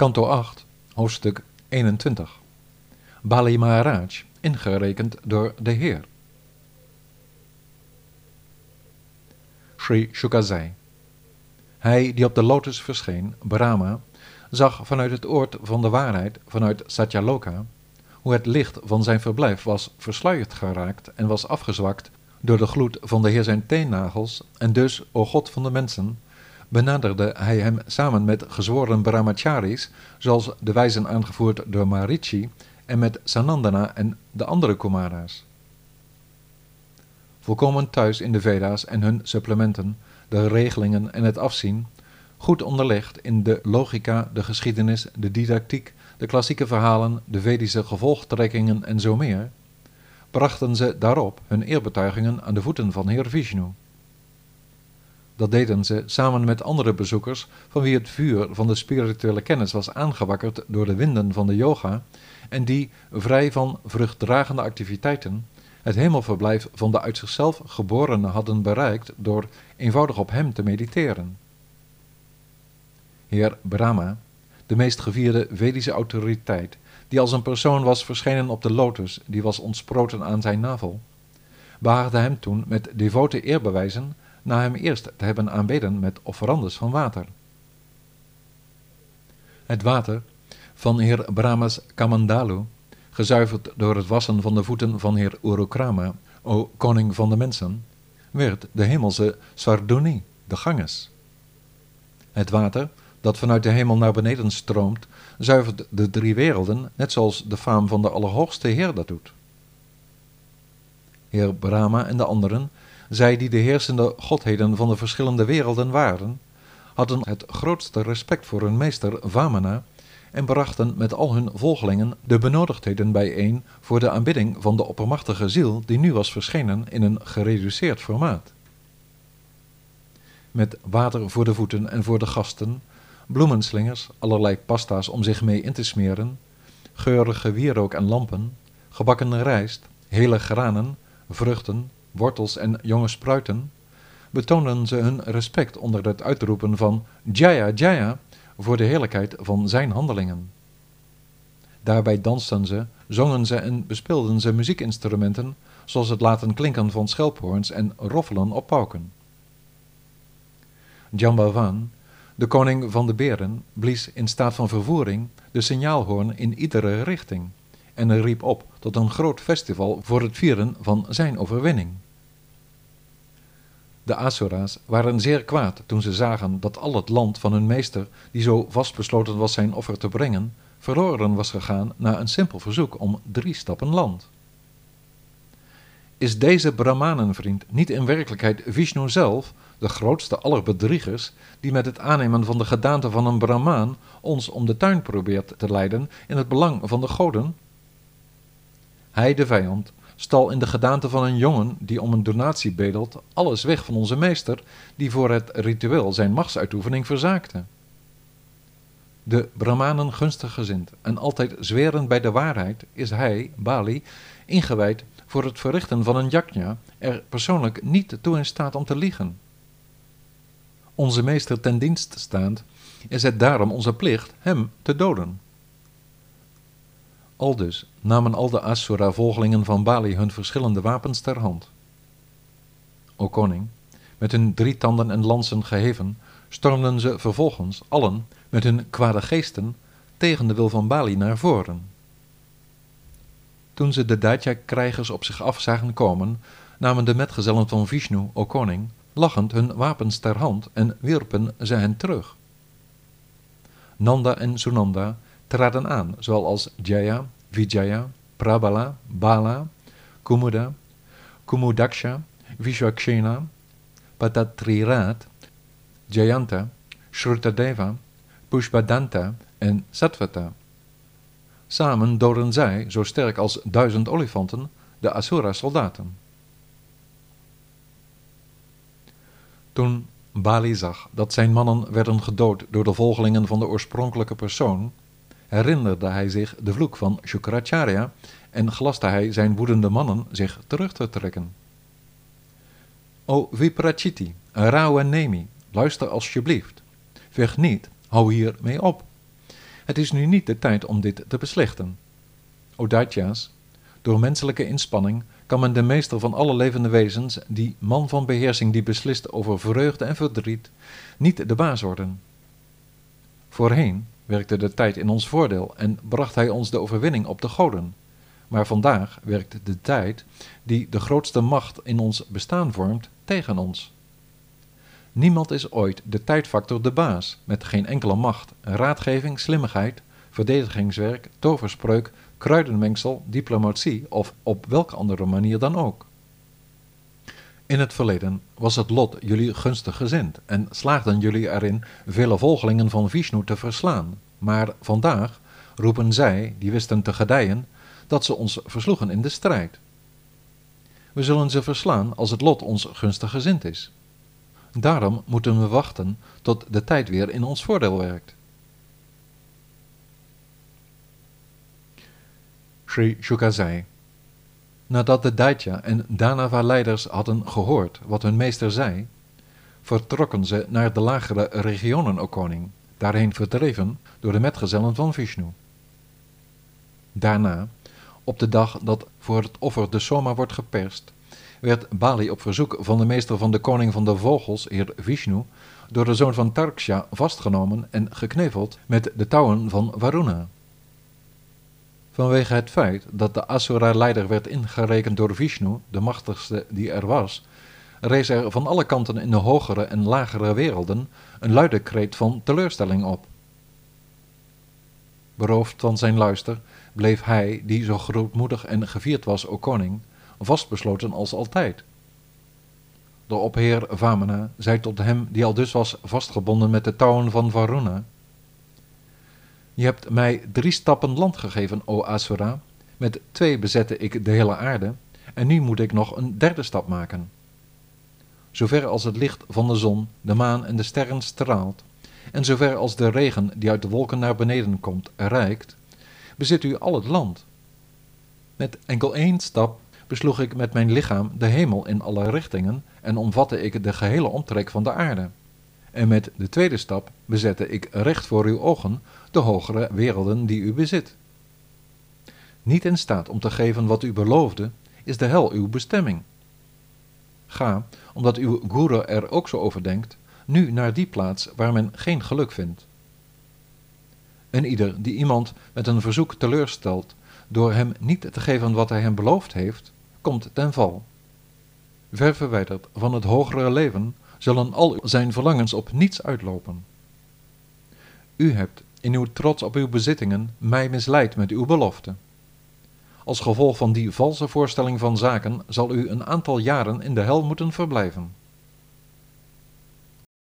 Kanto 8, hoofdstuk 21. Bali Maharaj, ingerekend door de Heer. Sri Shuka zei, Hij die op de lotus verscheen, Brahma, zag vanuit het oord van de waarheid, vanuit Satyaloka, hoe het licht van zijn verblijf was versluierd geraakt en was afgezwakt door de gloed van de Heer zijn teennagels, en dus, o God van de mensen, benaderde hij hem samen met gezworen brahmacharis, zoals de wijzen aangevoerd door Marichi, en met Sanandana en de andere Kumara's. Volkomen thuis in de Veda's en hun supplementen, de regelingen en het afzien, goed onderlegd in de logica, de geschiedenis, de didactiek, de klassieke verhalen, de Vedische gevolgtrekkingen en zo meer, brachten ze daarop hun eerbetuigingen aan de voeten van Heer Vishnu. Dat deden ze samen met andere bezoekers van wie het vuur van de spirituele kennis was aangewakkerd door de winden van de yoga en die, vrij van vruchtdragende activiteiten, het hemelverblijf van de uit zichzelf geborenen hadden bereikt door eenvoudig op hem te mediteren. Heer Brahma, de meest gevierde Vedische autoriteit, die als een persoon was verschenen op de lotus die was ontsproten aan zijn navel, behaagde hem toen met devote eerbewijzen na hem eerst te hebben aanbeden met offerandes van water. Het water van heer Brahma's Kamandalu, gezuiverd door het wassen van de voeten van heer Urukrama, o koning van de mensen, werd de hemelse Sarduni, de Ganges. Het water, dat vanuit de hemel naar beneden stroomt, zuivert de drie werelden, net zoals de faam van de Allerhoogste Heer dat doet. Heer Brahma en de anderen zij die de heersende godheden van de verschillende werelden waren, hadden het grootste respect voor hun meester Vamana en brachten met al hun volgelingen de benodigdheden bijeen voor de aanbidding van de oppermachtige ziel die nu was verschenen in een gereduceerd formaat. Met water voor de voeten en voor de gasten, bloemenslingers, allerlei pasta's om zich mee in te smeren, geurige wierook en lampen, gebakken rijst, hele granen, vruchten, wortels en jonge spruiten, betoonden ze hun respect onder het uitroepen van Jaya Jaya voor de heerlijkheid van zijn handelingen. Daarbij dansten ze, zongen ze en bespeelden ze muziekinstrumenten, zoals het laten klinken van schelphoorns en roffelen op pauken. Jambavan, de koning van de beren, blies in staat van vervoering de signaalhoorn in iedere richting en riep op tot een groot festival voor het vieren van zijn overwinning. De Asura's waren zeer kwaad toen ze zagen dat al het land van hun meester, die zo vastbesloten was zijn offer te brengen, verloren was gegaan na een simpel verzoek om drie stappen land. Is deze Brahmanenvriend niet in werkelijkheid Vishnu zelf, de grootste aller bedriegers, die met het aannemen van de gedaante van een Brahmaan ons om de tuin probeert te leiden in het belang van de goden? Hij, de vijand, stal in de gedaante van een jongen die om een donatie bedelt alles weg van onze meester, die voor het ritueel zijn machtsuitoefening verzaakte. De Brahmanen gunstig gezind en altijd zwerend bij de waarheid, is hij, Bali, ingewijd voor het verrichten van een yajna, er persoonlijk niet toe in staat om te liegen. Onze meester ten dienst staand, is het daarom onze plicht hem te doden. Aldus namen al de Asura-volgelingen van Bali hun verschillende wapens ter hand. O koning, met hun drie tanden en lansen geheven, stormden ze vervolgens allen met hun kwade geesten tegen de wil van Bali naar voren. Toen ze de Daitya-krijgers op zich af zagen komen, namen de metgezellen van Vishnu, o koning, lachend hun wapens ter hand en wierpen ze hen terug. Nanda en Sunanda traden aan, zoals Jaya, Vijaya, Prabala, Bala, Kumuda, Kumudaksha, Vishwakshena, Patatrirat, Jayanta, Shrutadeva, Pushpadanta en Satvata. Samen doden zij, zo sterk als duizend olifanten, de Asura-soldaten. Toen Bali zag dat zijn mannen werden gedood door de volgelingen van de oorspronkelijke persoon, herinnerde hij zich de vloek van Shukracharya en gelaste hij zijn woedende mannen zich terug te trekken. O Viprachiti, Rao en Nemi, luister alsjeblieft. Vecht niet, hou hier mee op. Het is nu niet de tijd om dit te beslechten. O Daitya's, door menselijke inspanning kan men de meester van alle levende wezens, die man van beheersing die beslist over vreugde en verdriet, niet de baas worden. Voorheen werkte de tijd in ons voordeel en bracht hij ons de overwinning op de goden. Maar vandaag werkt de tijd, die de grootste macht in ons bestaan vormt, tegen ons. Niemand is ooit de tijdfactor de baas, met geen enkele macht, raadgeving, slimmigheid, verdedigingswerk, toverspreuk, kruidenmengsel, diplomatie of op welke andere manier dan ook. In het verleden was het lot jullie gunstig gezind en slaagden jullie erin vele volgelingen van Vishnu te verslaan. Maar vandaag roepen zij, die wisten te gedijen, dat ze ons versloegen in de strijd. We zullen ze verslaan als het lot ons gunstig gezind is. Daarom moeten we wachten tot de tijd weer in ons voordeel werkt. Sri Shuka zei, nadat de Daitya en Danava-leiders hadden gehoord wat hun meester zei, vertrokken ze naar de lagere regionen, o koning, daarheen verdreven door de metgezellen van Vishnu. Daarna, op de dag dat voor het offer de soma wordt geperst, werd Bali op verzoek van de meester van de koning van de vogels, heer Vishnu, door de zoon van Tarksha vastgenomen en gekneveld met de touwen van Varuna. Vanwege het feit dat de Asura-leider werd ingerekend door Vishnu, de machtigste die er was, rees er van alle kanten in de hogere en lagere werelden een luide kreet van teleurstelling op. Beroofd van zijn luister bleef hij, die zo grootmoedig en gevierd was, o koning, vastbesloten als altijd. De opheer Vamana zei tot hem, die al dus was vastgebonden met de touwen van Varuna, Je hebt mij drie stappen land gegeven, o Asura, met twee bezette ik de hele aarde, en nu moet ik nog een derde stap maken. Zover als het licht van de zon, de maan en de sterren straalt, en zover als de regen die uit de wolken naar beneden komt, reikt, bezit u al het land. Met enkel één stap besloeg ik met mijn lichaam de hemel in alle richtingen en omvatte ik de gehele omtrek van de aarde. En met de tweede stap bezette ik recht voor uw ogen de hogere werelden die u bezit. Niet in staat om te geven wat u beloofde, is de hel uw bestemming. Ga, omdat uw guru er ook zo over denkt, nu naar die plaats waar men geen geluk vindt. En ieder die iemand met een verzoek teleurstelt door hem niet te geven wat hij hem beloofd heeft, komt ten val. Ver verwijderd van het hogere leven zullen al zijn verlangens op niets uitlopen. U hebt in uw trots op uw bezittingen mij misleid met uw belofte. Als gevolg van die valse voorstelling van zaken zal u een aantal jaren in de hel moeten verblijven.